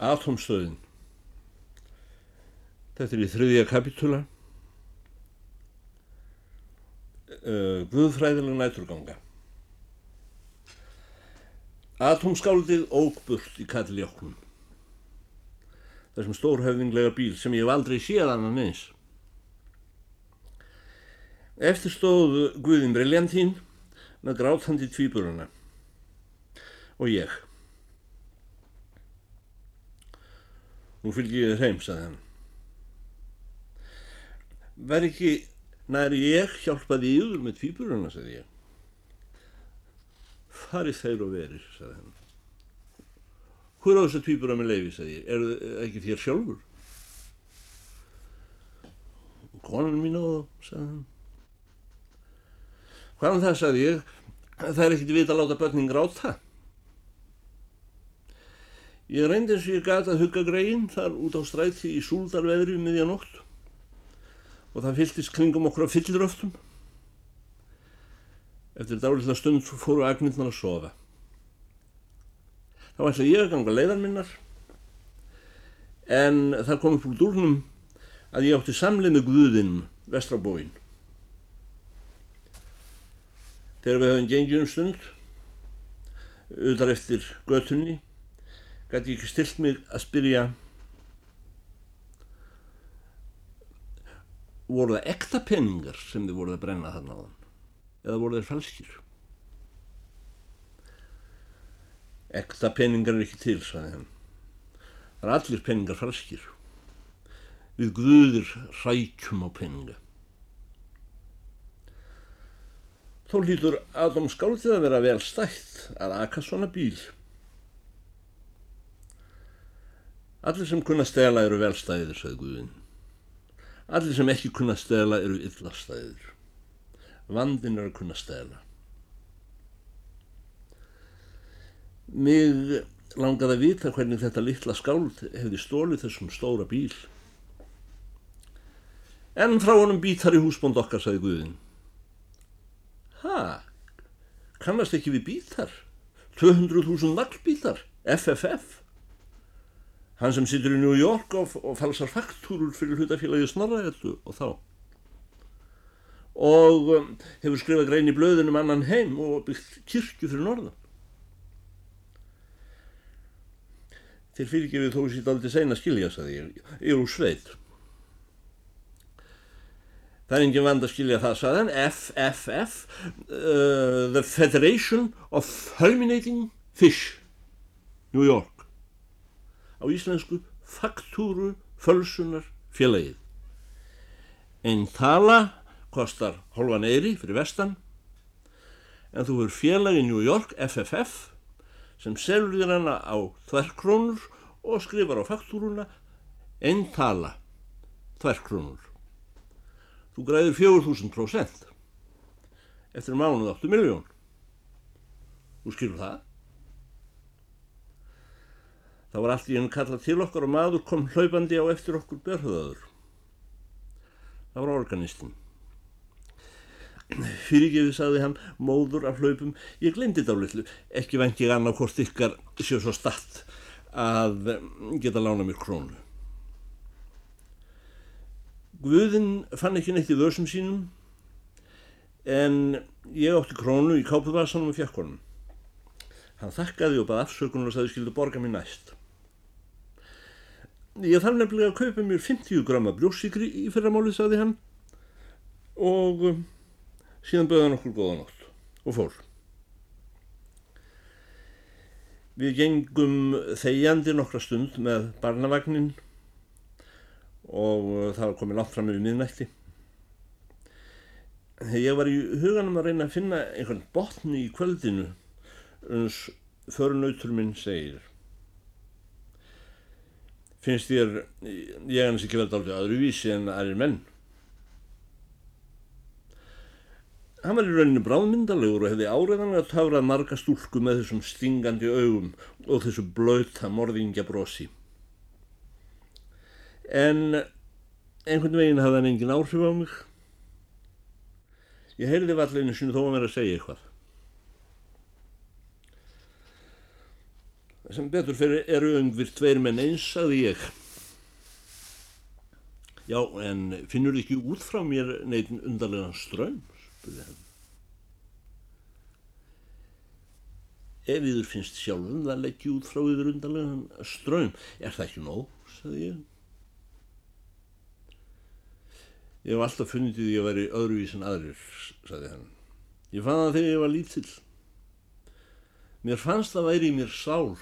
Atomstöðin Þetta er í þriðja kapitúla uh, Guðfræðileg næturganga. Atomskáldið ógburt í kalljóknum þessum stórhöfðinglega bíl sem ég hef aldrei séð annan eins. Eftir stóðu Guðin Briljantín með grátandi tvíburuna og ég. Nú fylgji ég þér heim, saði hann. Verð ekki næri ég hjálpaði yfir með tvíburuna, saði ég. Farið þeir og verir, saði hann. Hver á þessu tvíbura með leiði, sagði ég, er það ekki þér sjálfur? Konan mín á það, sagði hann. Hvaðan það, sagði ég, það er ekkit vita að láta börning ráta. Ég reyndi eins og ég gata að hugga gregin þar út á stræti í súldarveðri um miðjanótt og það fylltist kringum okkur af fylliröftum. Eftir dálitla stund fóru agnirnar að sofa. Þá ætla ég að ganga leiðan minnar en það kom upp úr dúrnum að ég átti samleið með Guðinn vestrabóin. Þegar við höfum gengið um stund, auðar eftir götunni, gæti ég ekki stilt mig að spyrja voru það ekta peningar sem þið voruð að brenna þarna á þann eða voru þeir falskir? Ekta peningar er ekki til, sagði hann. Það er allir peningar falskir. Við guðir rækjum á peninga. Þó hlýtur Adam skáldið að vera vel stætt að aka svona bíl. Allir sem kunna stela eru velstæðir, sagði Guðin. Allir sem ekki kunna stela eru illastæðir. Vandin er að kunna stela. Mig langaði að vita hvernig þetta litla skáld hefði stólið þessum stóra bíl. En frá honum bítar í húsbónd okkar, sagði Guðin. Ha, kannast ekki við bítar? 200.000 naglbítar, FFF. Hann sem situr í New York og, og falsar faktúrur fyrir hlutafélagi Snorraðellu og þá. Og um, hefur skrifað grein í blöðunum annan heim og byggt kirkju fyrir norðan. Þeir fyrirgefið þó sér aldrei seina skilja, saði ég. Ég er úr sveit. Það er engin vand að skilja það, saði hann. FFF, uh, The Federation of Fulminating Fish, New York. Á íslensku faktúru fölsunar félagið. Einn tala kostar holvan eiri fyrir vestan, en þú verður félagi New York, FFF, sem selur þér hana á þverkrónur og skrifar á faktúruna einn tala þverkrónur. Þú græður 4000% eftir mánuð 8 miljón. Þú skilur það? Það var allt í enn kallað til okkar og maður kom hlaupandi á eftir okkur berhöðaður. Það var organistinn. Fyrirgefið, sagði hann, móður af hlaupum, ég glemdi þetta á litlu, ekki vengt ég annað hvort ykkar séu svo statt að geta lána mér krónu. Guðinn fann ekki neitt í vörsum sínum, en ég átti krónu í kápuvarsanum og fjakkonum. Hann þakkaði og bað afsökunar og sagði skildu borga mér næst. Ég þarf nefnilega að kaupa mér 50 grama brjóssikri í fyrramálið, sagði hann, og síðan bauði hann okkur góða nótt og fór. Við gengum þegjandi nokkra stund með barnavagnin og það var komið langt fram yfir miðnætti. Ég var í huganum að reyna að finna einhvern botni í kvöldinu uns förunautur minn segir. Finnst þér, ég hans ekki vel dálítið öðruvísi en aðrir menn? Hann var í rauninu bráðmyndalegur og hefði áreðanlega töfrað marga stúlku með þessum stingandi augum og þessu blöyta morðingja brosi. En einhvern veginn hafði hann engin áhrif á mig. Ég heyrði vallinu sinu þó að vera að segja eitthvað. Sem betur fyrir eru ungvirt tveir menn eins, sagði ég. Já, en finnur ekki út frá mér neitin undarlegan ströym, spurði hann. Ef yður finnst sjálfum það leggja út frá yður undarlegan ströym, er það ekki nóg, sagði ég. Ég hef alltaf funnit því að veri öðruvís en aðrir, sagði hann. Ég fann það þegar ég var lítill. Mér fannst það væri í mér sál.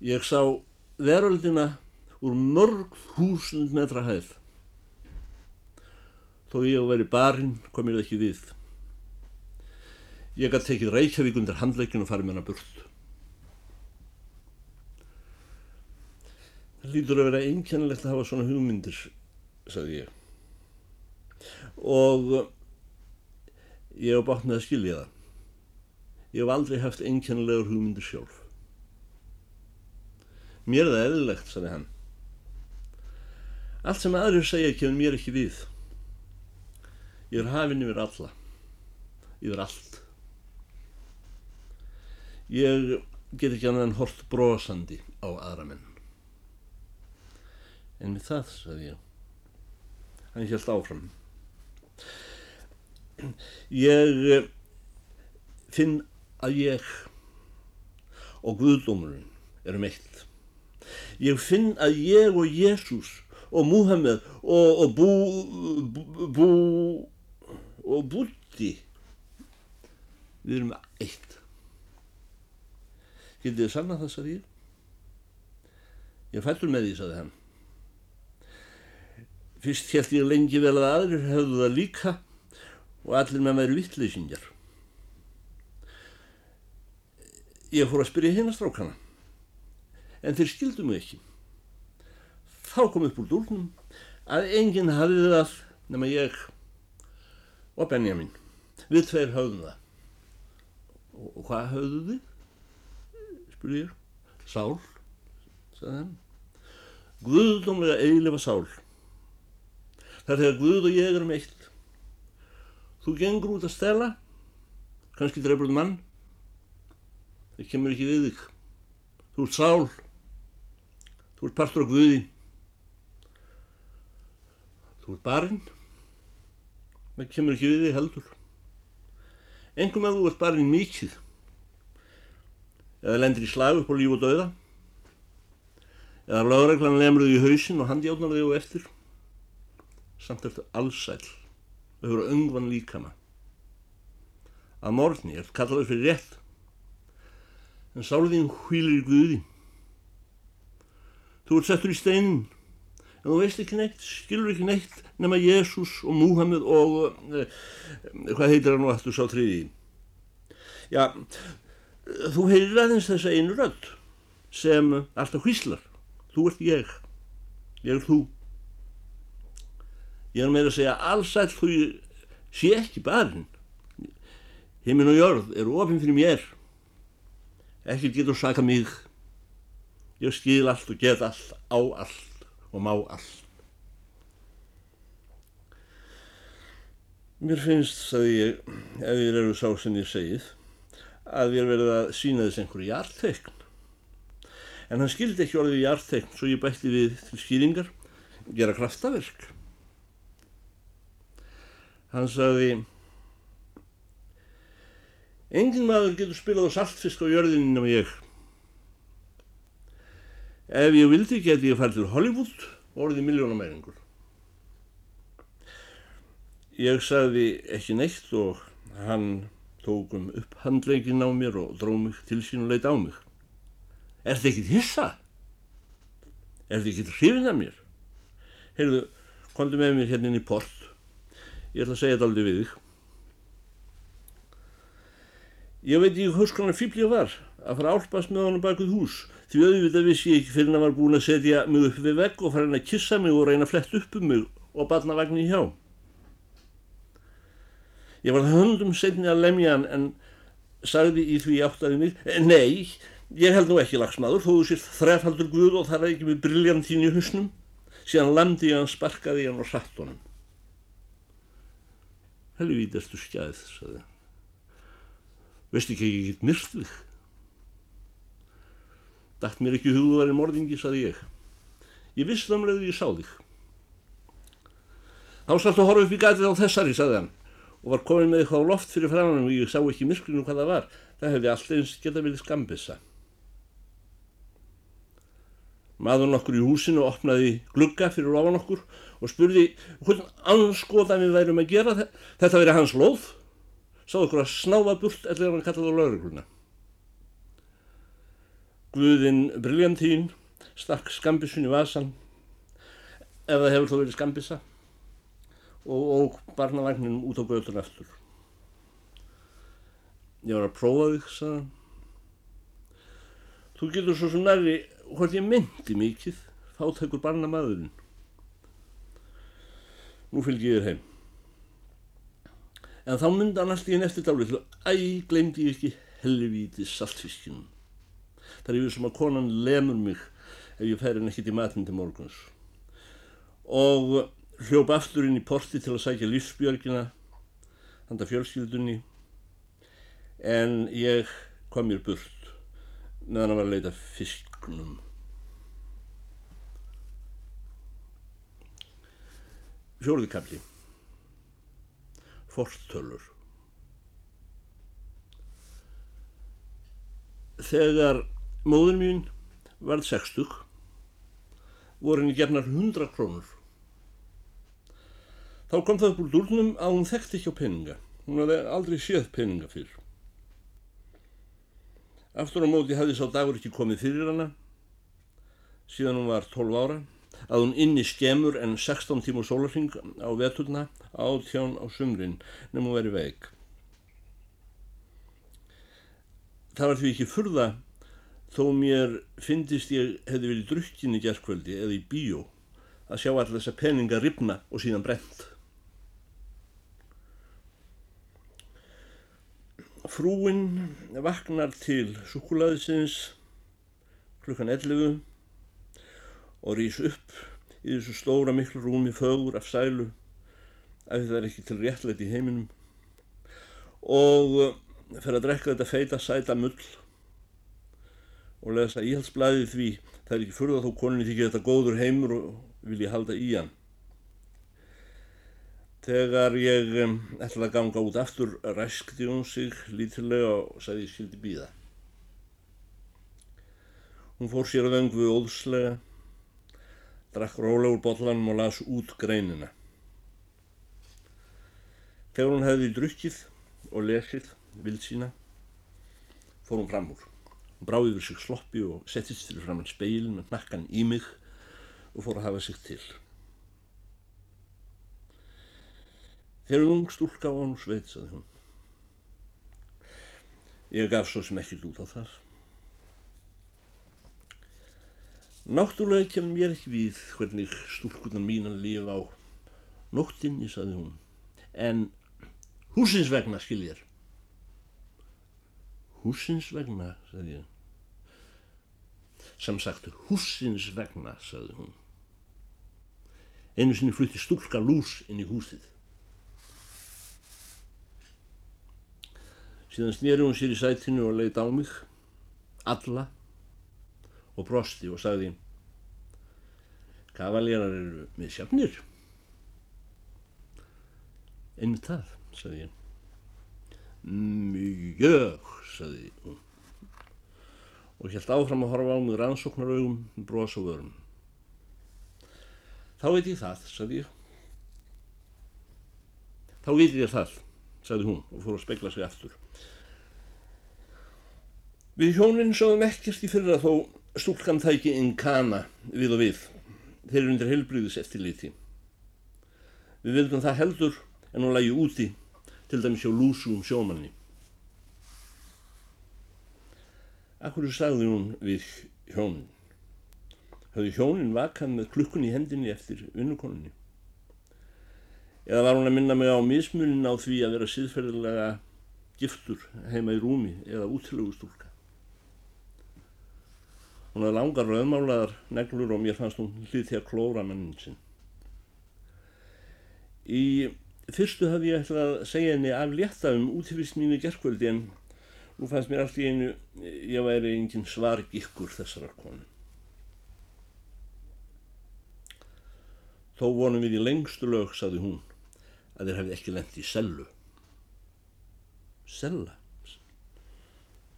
Ég sá veröldina úr mörg húsund metra hæð. Þó ég að veri barinn kom ég ekki við. Ég gæti tekið Reykjavík undir handleikinu og farið með hana burt. Það lítur að vera einkennilegt að hafa svona hugmyndir, sagði ég. Og eh, ég hef bátt með að skilja það. Ég hef aldrei haft einkennilegur hugmyndir sjálf. Mér er það eðlilegt, sagði hann. Allt sem aðrir segja kemur mér ekki við. Ég er hafinn yfir alla. Yfir allt. Ég get ekki annað en hort brosandi á aðra menn en með það, sagði ég. Hann held áfram. Ég eh, finn að ég og Guðdómurinn erum eitt. Ég finn að ég og Jésús og Múhammed og, og Bú, Bú, Bú og Bútti við erum eitt. Getið þið sanna það, sagði ég. Ég fættur með því, sagði hann. Fyrst held ég lengi vel að aðrir hefðu það líka og allir með væri vittleysingar. Ég fór að spyrja hérna strákana, en þeir skildu mig ekki. Þá kom upp úr dúrnum að enginn hafði það nema ég og Benjamin. Við tveir höfðum það. Og hvað höfðu þið? spurði ég. Sál, sagði hann. Guðdómlega eiginlega sál. Það er þegar Guð og ég erum eitt. Þú gengur út að stela, kannski dreifur mann, það kemur ekki við þig. Þú ert sál, þú ert partur á Guði. Þú ert barinn, það kemur ekki við þig heldur. Engum að þú ert barinn mikið, eða lendir í slag upp á líf og dauða, eða lögreglan lemur þig í hausin og handjáðnar þig og eftir samt eftir allsæl og hefur öngvan líkama. Að morgni er kallaður fyrir rétt, en sáliðin hvílir í Guði. Þú ert settur í steinin, en þú veist ekki neitt, skilur ekki neitt nema Jésús og Múhammed og, eh, hvað heitir hann nú aftur sá triði? Já, þú heyrir aðeins þessa einu rödd sem alltaf hvíslar. Þú ert ég, ég er þú. Ég er með að segja allsæll þú sé ekki barinn. Himmin og jörð eru ofinn fyrir mér. Ekki getur saka mig. Ég skil allt og get allt, á allt og má allt. Mér finnst, sagði ég, ef ég eru sá sem ég segið, að ég er verið að sína þess einhverju hjartekn. En hann skildi ekki orðið hjartekn, svo ég bætti við til skýringar, gera kraftaverk. Hann sagði Engin maður getur spilað á saltfisk á jörðinni nema ég. Ef ég vildi geti ég farið til Hollywood og orðið miljónamæringur. Ég sagði ekki neitt og hann tók um upp handleikin á mér og dróð mig til sín og leita á mig. Er þetta ekkit hissa? Er þetta ekkit hrifin af mér? Heyrðu, komdu með mér hérna inn í port Ég ætla að segja þetta aldrei við þig. Ég veit ekki hvers konar fíbl ég var að fara álpast með honum bakuð hús því auðvitað vissi ég ekki fyrir hann var búin að setja mig upp við vegg og fara hann að kissa mig og reyna að flett upp um mig og batna vagnin hjá. Ég var höndum setni að lemja hann en sagði í því áttaði mig, nei, ég held nú ekki lagsmaður þó þú sér þrefaldur guð og þar ekki með briljantín í husnum síðan landi ég hann sparkaði hann og satt honum. Helvítastu skæð, saði. Veist ekki ekki ekki myrkt þig? Dætt mér ekki hugðuðar í morðingi, saði ég. Ég vissi það með því ég sá þig. Þá skaltu horfa upp í gatið á þessari, saði hann og var komin með eitthvað á loft fyrir framann og ég sá ekki myrklinu hvað það var. Það hefði alltaf eins geta verið skambissa. Maður nokkur í húsinu opnaði glugga fyrir ofan okkur og spurði hvernig anskoðan við værum að gera þetta verið hans lóð. Sáðu okkur að snáfa burt allir hann kallaði á laurugluna. Guðinn Briljantín stakk skambissun í vasan ef það hefur þó verið skambissa og, og barnavagninum út á göðun eftir. Ég var að prófa þig, sagðan. Þú getur svo svo næri hvort ég myndi mikið, fátækur barnamaðurinn. Nú fylgji ég þér heim. En þá myndi hann alltaf í einn eftir dálið til að æg glemdi ég ekki helvíti saltfiskinum. Það er yfir sem að konan lemur mig ef ég fær henn ekkit í matinn til morguns. Og hljópa aftur inn í porti til að sækja lífsbjörgina handa fjölskyldunni en ég kom mér burt meðan að var að leita fisknum. Fjóruðikabli Fortölur Þegar móður mín varð sextug voru henni gernar hundra krónur Þá kom það upp úr durnum að hún þekkti ekki á peninga. Hún hafði aldrei séð peninga fyrr. Aftur á móti hafði sá dagur ekki komið fyrir hana, síðan hún var 12 ára, að hún inni skemur en 16 tíma sólarring á veturna átján á sumrin nefnum hún verið veik. Það var því ekki furða þó mér fyndist ég hefði verið drukkin í gerðkvöldi eða í bíó að sjá allir þessa peninga ripna og síðan brent. Frúin vaknar til sukulæðisins klukkan 11 og rýs upp í þessu stóra miklu rúmi fögur af sælu ef það er ekki til réttlæti í heiminum og fer að drekka þetta feita sæta mull og lesa íhaldsblæði því það er ekki fyrir þá koninni þykir þetta góður heimur og vil ég halda í hann Þegar ég um, ætlaði að ganga út aftur ræskti hún sig lítilega og sagði ég skildi býða. Hún fór sér að vöngu óðslega, drakk rólegur botlanum og las út greinina. Þegar hún hefði drukkið og lesið vild sína, fór hún fram úr. Hún bráði yfir sig sloppi og settist fyrir fram hann speilin með nakkan í mig og fór að hafa sig til. Eru ung stúlka á hann og sveit, saði hún. Ég gaf svo sem ekkert út á það. Náttúrulega kemur mér ekki við hvernig stúlkunan mínan lifa á nóttinni, saði hún. En húsins vegna, skiljar. Húsins vegna, saði ég. Sem sagt, húsins vegna, saði hún. Einu sinni flutti stúlka lús inn í húsið. Síðan snýri hún sér í sætinu og leiði á mig, alla, og brosti og sagði Kavaljerar eru með sjafnir. Einmitt það, sagði ég. Mjög, sagði hún. Og helt áfram að horfa á mig rannsóknaraugum, bros og vörum. Þá veit ég það, sagði ég. Þá veit ég það, sagði hún og fór að spegla sig aftur. Við hjónin sáðum ekkert í fyrra þó stúlkan tæki inn kana við og við. Þeir eru undir heilbríðis eftir liti. Við vildum það heldur en hún lægi úti til dæmis hjá lúsum sjómanni. Akkur sagði hún við hjónin. Hafði hjónin vakað með klukkun í hendinni eftir vinnukoninni. Eða var hún að minna mig á mismunin á því að vera síðferðilega giftur heima í rúmi eða útilögustúlka. Hún hafði langar rauðmálaðar neglur og mér fannst hún hlið til að klóra mannin sinn. Í fyrstu hafði ég ætlað að segja henni af létta um útífist mínu gerðkvöldi en Nú fannst mér allt í einu, ég væri engin svar gikkur þessara konu. Þó vonum við í lengstu lög, saði hún, að þeir hefði ekki lengt í sellu. Sella?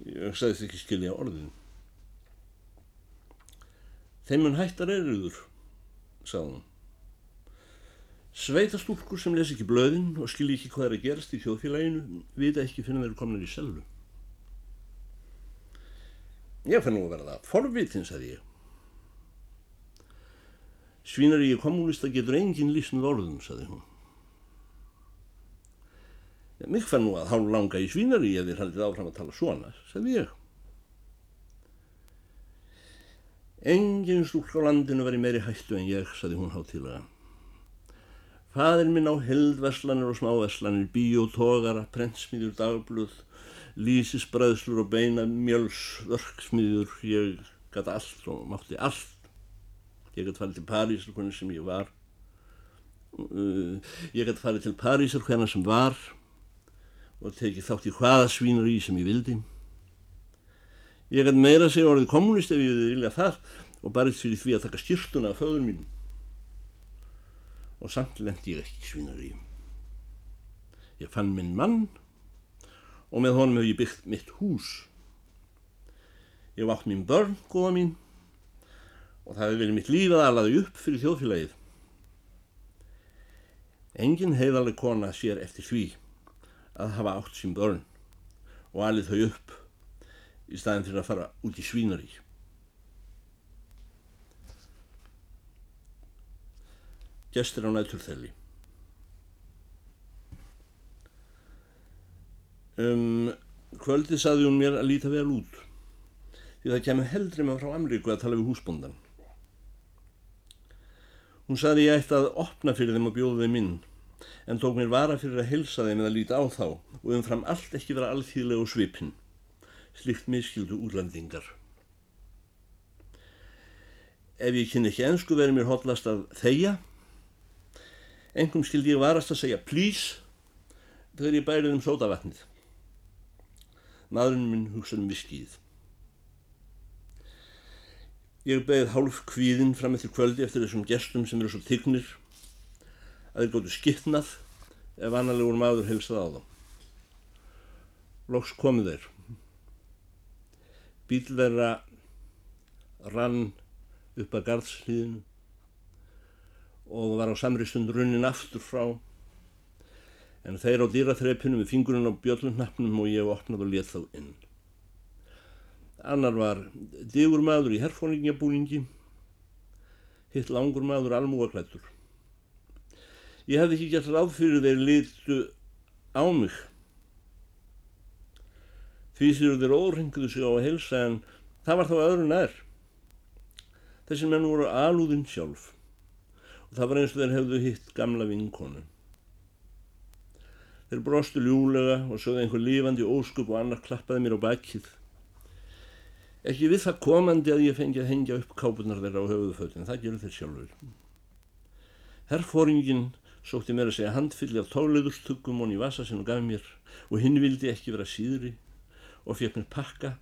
Ég sagðist ekki skilja orðin. Þeim mun hættar eruður, sagði hún. Sveitastúlkur sem les ekki blöðin og skilji ekki hvað er að gerast í þjóðfélaginu vita ekki fyrir þeir komin í sellu. Ég fann nú að verða forvitin, sagði ég. Svínar ég kommunista getur engin lísn orðum, sagði hún. Ja, Mikk fann nú að hálf langa í svínari ef þér haldið áfram að tala svona, sagði ég. Engin stúlk á landinu var í meiri hættu en ég, sagði hún hátilega. Fadir minn á heldverslanir og smáverslanir, bíótógara, prentsmýður, dagblöð, lísisbræðslur og beina mjöls, vörksmýður, ég gæti allt og mátti allt. Ég gæti farið til Parísar hvernig sem ég var. Uh, ég gæti farið til Parísar hvernig sem var og tekið þátt í hvaða svínur í sem ég vildi. Ég gæti meira segja orðið kommunist ef ég vilja það og barist fyrir því að taka styrtuna af föður mín og samt lendi ég ekki svínar í. Ég fann minn mann og með honum hef ég byggt mitt hús. Ég vátt mín börn, góða mín, og það hefur verið mitt líf að alaði upp fyrir þjóðfélagið. Engin heiðaleg kona sér eftir því að hafa átt sín börn og alið þau upp í staðin fyrir að fara út í svínarí. Gestur á næturþelli. Um, kvöldi saði hún mér að líta vel út því það kemur heldri með frá Amríku að tala við húsbóndan. Hún saði ég ætti að opna fyrir þeim og bjóða þeim inn en tók mér vara fyrir að helsa þeim eða líta á þá og umfram allt ekki vera alþýðlega og svipin. Slikt miskildu úrlandingar. Ef ég kynni ekki ennsku verið mér hotlast að þeia Engum skildi ég varast að segja please þegar ég bærið um sótavatnið. Maðurinn minn hugsaði um viskið. Ég beðið hálf kvíðinn fram eftir kvöldi eftir þessum gestum sem eru svo tygnir að þeir gótu skittnað ef annarlegur maður helsaði á þá. Loks komið þeir. Bíl þeirra rann upp að garðslíðinu og var á samri stund runnin aftur frá en þeir á dýraþreipinu með fingurinn á bjöllunnappnum og ég opnaði og let þá inn. Annar var digur maður í herfóningjabúningi, hitt langur maður almúaklættur. Ég hefði ekki gert ráð fyrir þeir litu á mig. Því séu þeir órenguðu sig á að helsa en það var þá öðru nær. Þessi menn voru alúðinn sjálf og það var eins og þeir hefðu hitt gamla vinkonu. Þeir brostu ljúlega og sögðu einhver lífandi óskup og annar klappaði mér á bakið. Ekki við það komandi að ég fengi að hengja upp kápunar þeirra á höfuðfötin, það gerur þeir sjálfur. Herrfóringin sótti mér að segja handfylli af tóliðurstuggum honni í vasa sem hún gaf mér og hinn vildi ekki vera síðri og fekk mér pakka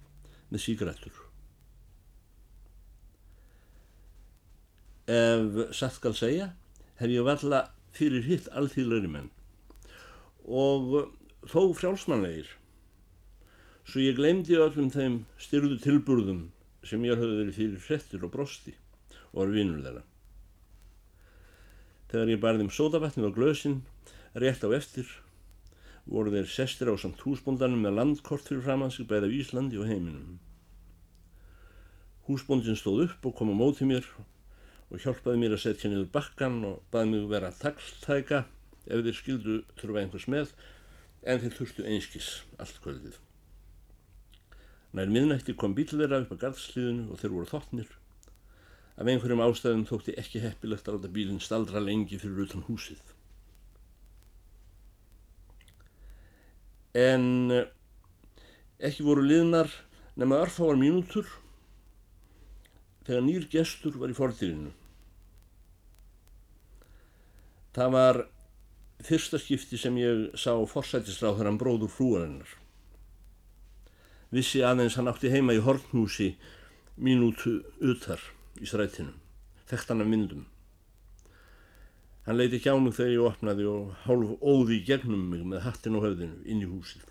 með sígrættur. ef satt skal segja, hef ég valla fyrir hitt alþýðleiri menn og þó frjálsmannlegir svo ég glemdi öllum þeim styrðu tilburðum sem ég hafði verið fyrir frettir og brosti og var vinnur þeirra. Þegar ég barði um sódavatnin og glösin rétt á eftir voru þeir sestir á samt húsbóndanum með landkort fyrir framansi bæða í Íslandi og heiminum. Húsbóndin stóð upp og kom á móti mér og hjálpaði mér að setja niður bakkan og baði mig vera tagltæka ef þeir skildu þurfa einhvers með en þeir þurftu einskis allt kvöldið. Nær miðnætti kom bíl þeirra upp að garðsliðinu og þeir voru þottnir. Af einhverjum ástæðum þótti ekki heppilegt að láta bílinn staldra lengi fyrir utan húsið. En eh, ekki voru liðnar nema örfáar mínútur þegar nýr gestur var í forðirinu. Það var fyrsta skipti sem ég sá forsætisráð þegar hann bróður frúarinnar. vissi aðeins hann átti heima í hornhúsi mínútu utar í strætinu, þekkt hann af myndum. Hann leiti ekki á mig þegar ég opnaði og hálf óði gegnum mig með hattin og höfðinu inn í húsið.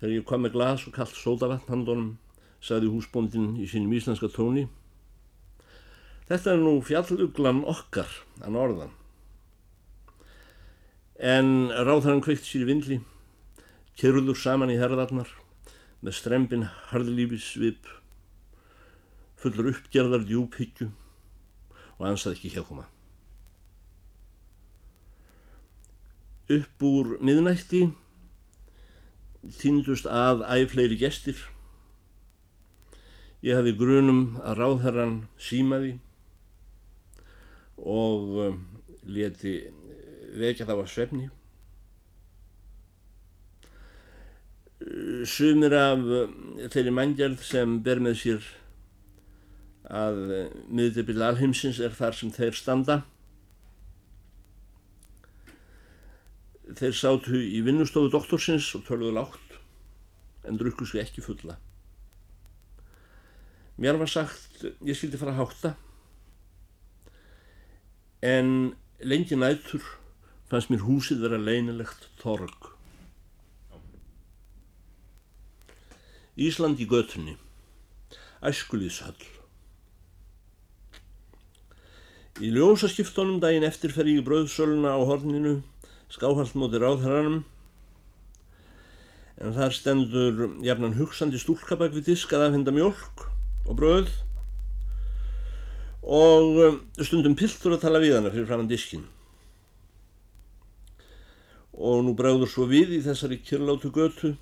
Þegar ég kom með glas og kallt sódavatn handunum, sagði húsbóndin í sínum íslenska tóni. Þetta er nú fjalluglan okkar að norðan. En ráðhæran kveikt sér í vindli, kyrður saman í herðarnar, með strempin harðlífis svip, fullur uppgerðar djúphyggju og ansað ekki hjá koma. Upp úr miðnætti týndust að æfleiri gestir. Ég hafi grunum að ráðherran símaði og um, leti vekja þá að svefni. Sumir af um, þeirri manngjörð sem ber með sér að miðdebil alheimsins er þar sem þeir standa. Þeir sátu í vinnustofu doktorsins og töluðu lágt en drukku svo ekki fulla. Mér var sagt ég skildi fara að hátta en lengi nætur fannst mér húsið vera leinilegt torg. Ísland í götunni, æskulíðshöll. Í ljósaskiptunum daginn eftir fer ég í bröðsöluna á horninu, skáhald móti ráðherranum, en þar stendur jafnan hugsandi stúlkabæk við disk að afhenda mjölk og bröð og um, stundum piltur að tala við hana fyrir framann diskin. Og nú bregður svo við í þessari kyrlátu götu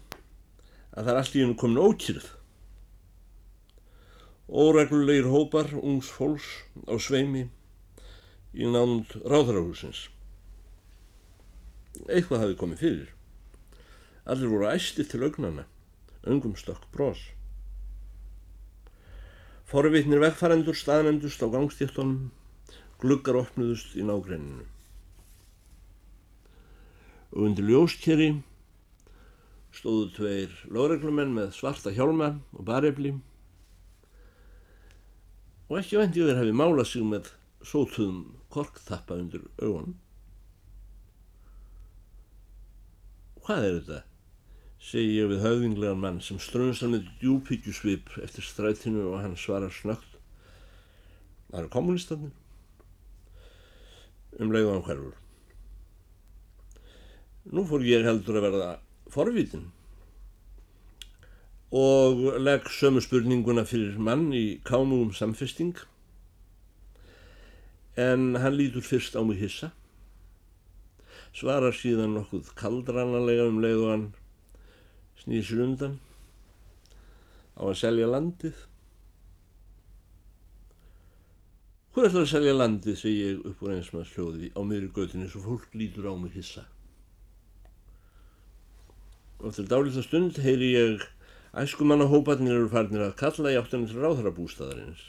að það er allt í hennu komin ókýrð. Óreglulegir hópar ungs fólks á sveimi í nánd ráðrahúsins. Eitthvað hafi komið fyrir. Allir voru æsti til augnana, öngum stökk brós. Forvitnir vegfærendur staðnendust á gangstéttunum, gluggar opnuðust í nágrenninu. Og undir ljóskeri stóðu tveir lögreglumenn með svarta hjálma og barefli og ekki vendi þeir hafi málað sig með sótuðum korktappa undir augunum. Hvað er þetta? segi ég við höfðinglegan mann sem strönsar með djúpíkjusvip eftir strætinu og hann svarar snögt. Það eru kommunistannir. Um leiðu hann hverfur. Nú fór ég heldur að verða forvítin og legg sömu spurninguna fyrir mann í kámugum samfesting. En hann lítur fyrst á mig hissa svarar síðan nokkuð kaldrannalega um leið og hann snýr sér undan. Á að selja landið? Hvað ætlar að selja landið, segi ég upp úr eins maður hljóði á miðri göttinni svo fólk lítur á mig hissa. Og eftir dálítið stund heyri ég æskumannahóparnir eru farnir að kalla í áttunum til ráðharabústaðarins.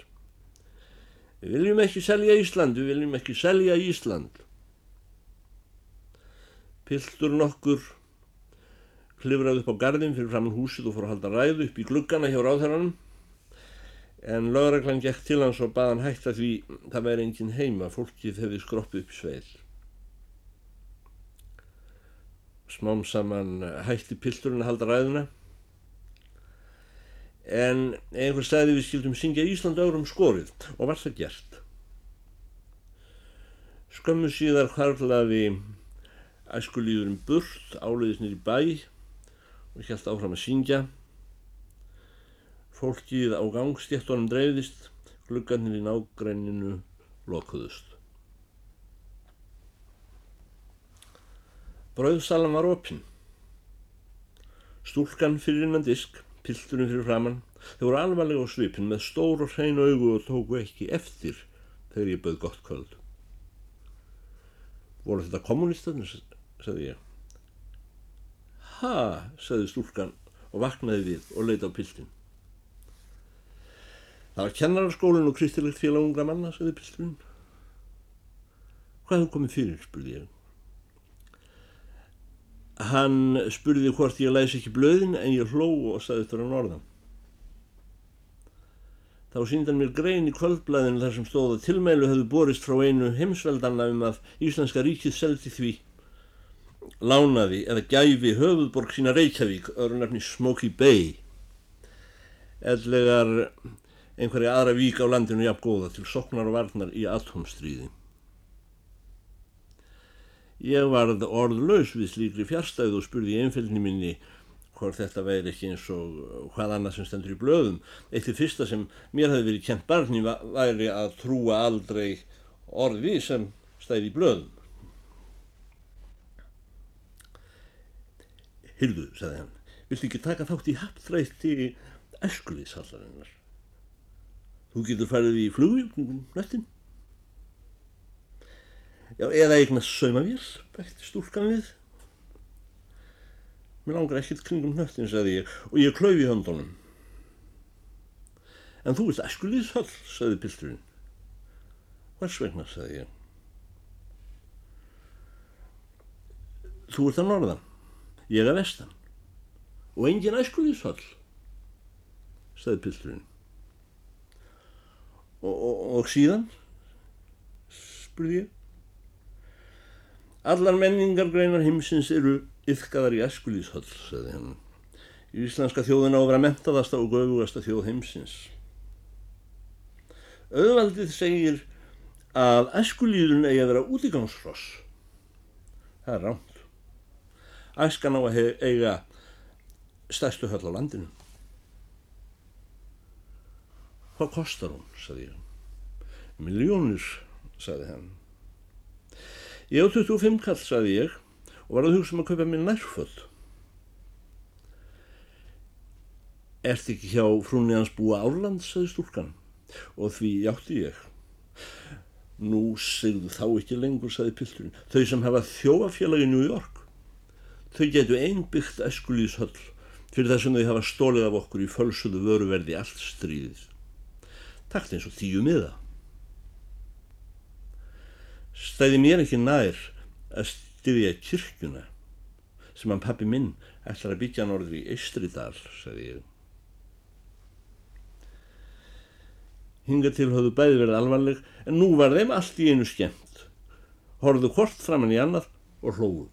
Við viljum ekki selja Ísland, við viljum ekki selja Ísland. Piltur nokkur klifraði upp á gardin fyrir framann húsið og fór að halda ræðu upp í gluggana hjá ráðherranum en lögreglan gekk til hans og baðan hætta því það væri engin heima, fólkið hefði skroppið upp sveil. Smám saman hætti pilturinn að halda ræðuna en einhver stæði við skildum syngja Ísland árum skorið og var það gert. Skömmu síðar hvarlaði æskulíðurinn burt, áleiðisnir í bæ og helt áfram að syngja Fólkið á gangstéttunum dreifðist, gluggarnir í nágræninu lokuðust. Brauðsalan var opinn. Stúlkan fyrir innan disk, pilturinn fyrir framann, þau voru alvarlega á svipin með stór og hrein augu og tóku ekki eftir þegar ég bauð gott kvöld. Voru þetta kommunistarnir, sagði ég. Ha, sagði stúlkan og vaknaði við og leita á piltin. Það var kennararskólinn og kristilegt félag ungra manna, sagði pilturinn. Hvað hefur komið fyrir, spurði ég. Hann spurði hvort ég læs ekki blöðin en ég hló og saði þetta á norðan. Þá síndan mér grein í kvöldblæðinu þar sem stóð að tilmælu hefðu borist frá einu heimsveldanna um að Íslenska ríkið seldi því lánaði eða gæfi höfuðborg sína Reykjavík, öðru nefni Smoky Bay, eðlegar einhverja aðra vík á landinu jafn góða til soknar og varnar í atomstríði. Ég varð orðlaus við slíkri fjárstæðu og spurði í einfélgni minni hvort þetta væri ekki eins og hvað annað sem stendur í blöðum. Eitt af fyrsta sem mér hefði verið kent barni væri að trúa aldrei orði sem stæði í blöðum. Hyldu, sagði hann, viltu ekki taka þátt í haptrætti eskuliðshallarinnar? Þú getur farið í flugvíknum nættin? Já, eða eignast saumavél, bætti stúlkan við. Mér langar ekkert kringum hnöttin, sagði ég, og ég klöfi höndunum. En þú veist æskulíðshöll, sagði pilturinn. Hvers vegna, sagði ég. Þú ert að norðan, ég er að vestan. Og engin æskulíðshöll, sagði pilturinn. Og, og, og síðan, spurði ég. Allar menningargreinar heimsins eru yfkaðar í eskulíshöll, sagði hann. Íslenska þjóðin á að vera mentaðasta og göfugasta þjóð heimsins. Öðvaldið segir að eskulíðun eigi að vera útígangsross. Það er rámt. Æskan á að eiga stærstu höll á landinu. Hvað kostar hún, sagði ég. Miljónir, sagði hann. Ég á 25 kall, saði ég, og var að hugsa um að kaupa mér nærföld. Ert ekki hjá frúnni hans búa Árland, saði stúlkan, og því játti ég. Nú segðu þá ekki lengur, saði pilturinn, þau sem hafa þjóafélag í New York. Þau getu einbyggt eskulíðshöll fyrir það sem þau hafa stólið af okkur í fölsuðu vöruverði allt stríðið. Takt eins og tíu miða stæði mér ekki nær að styðja kyrkjuna sem hann pappi minn ætlar að byggja norður í Eistridal, sagði ég. Hinga til höfðu bæði verið alvarleg en nú var þeim allt í einu skemmt. Horðu hvort framann í annað og hlóðu.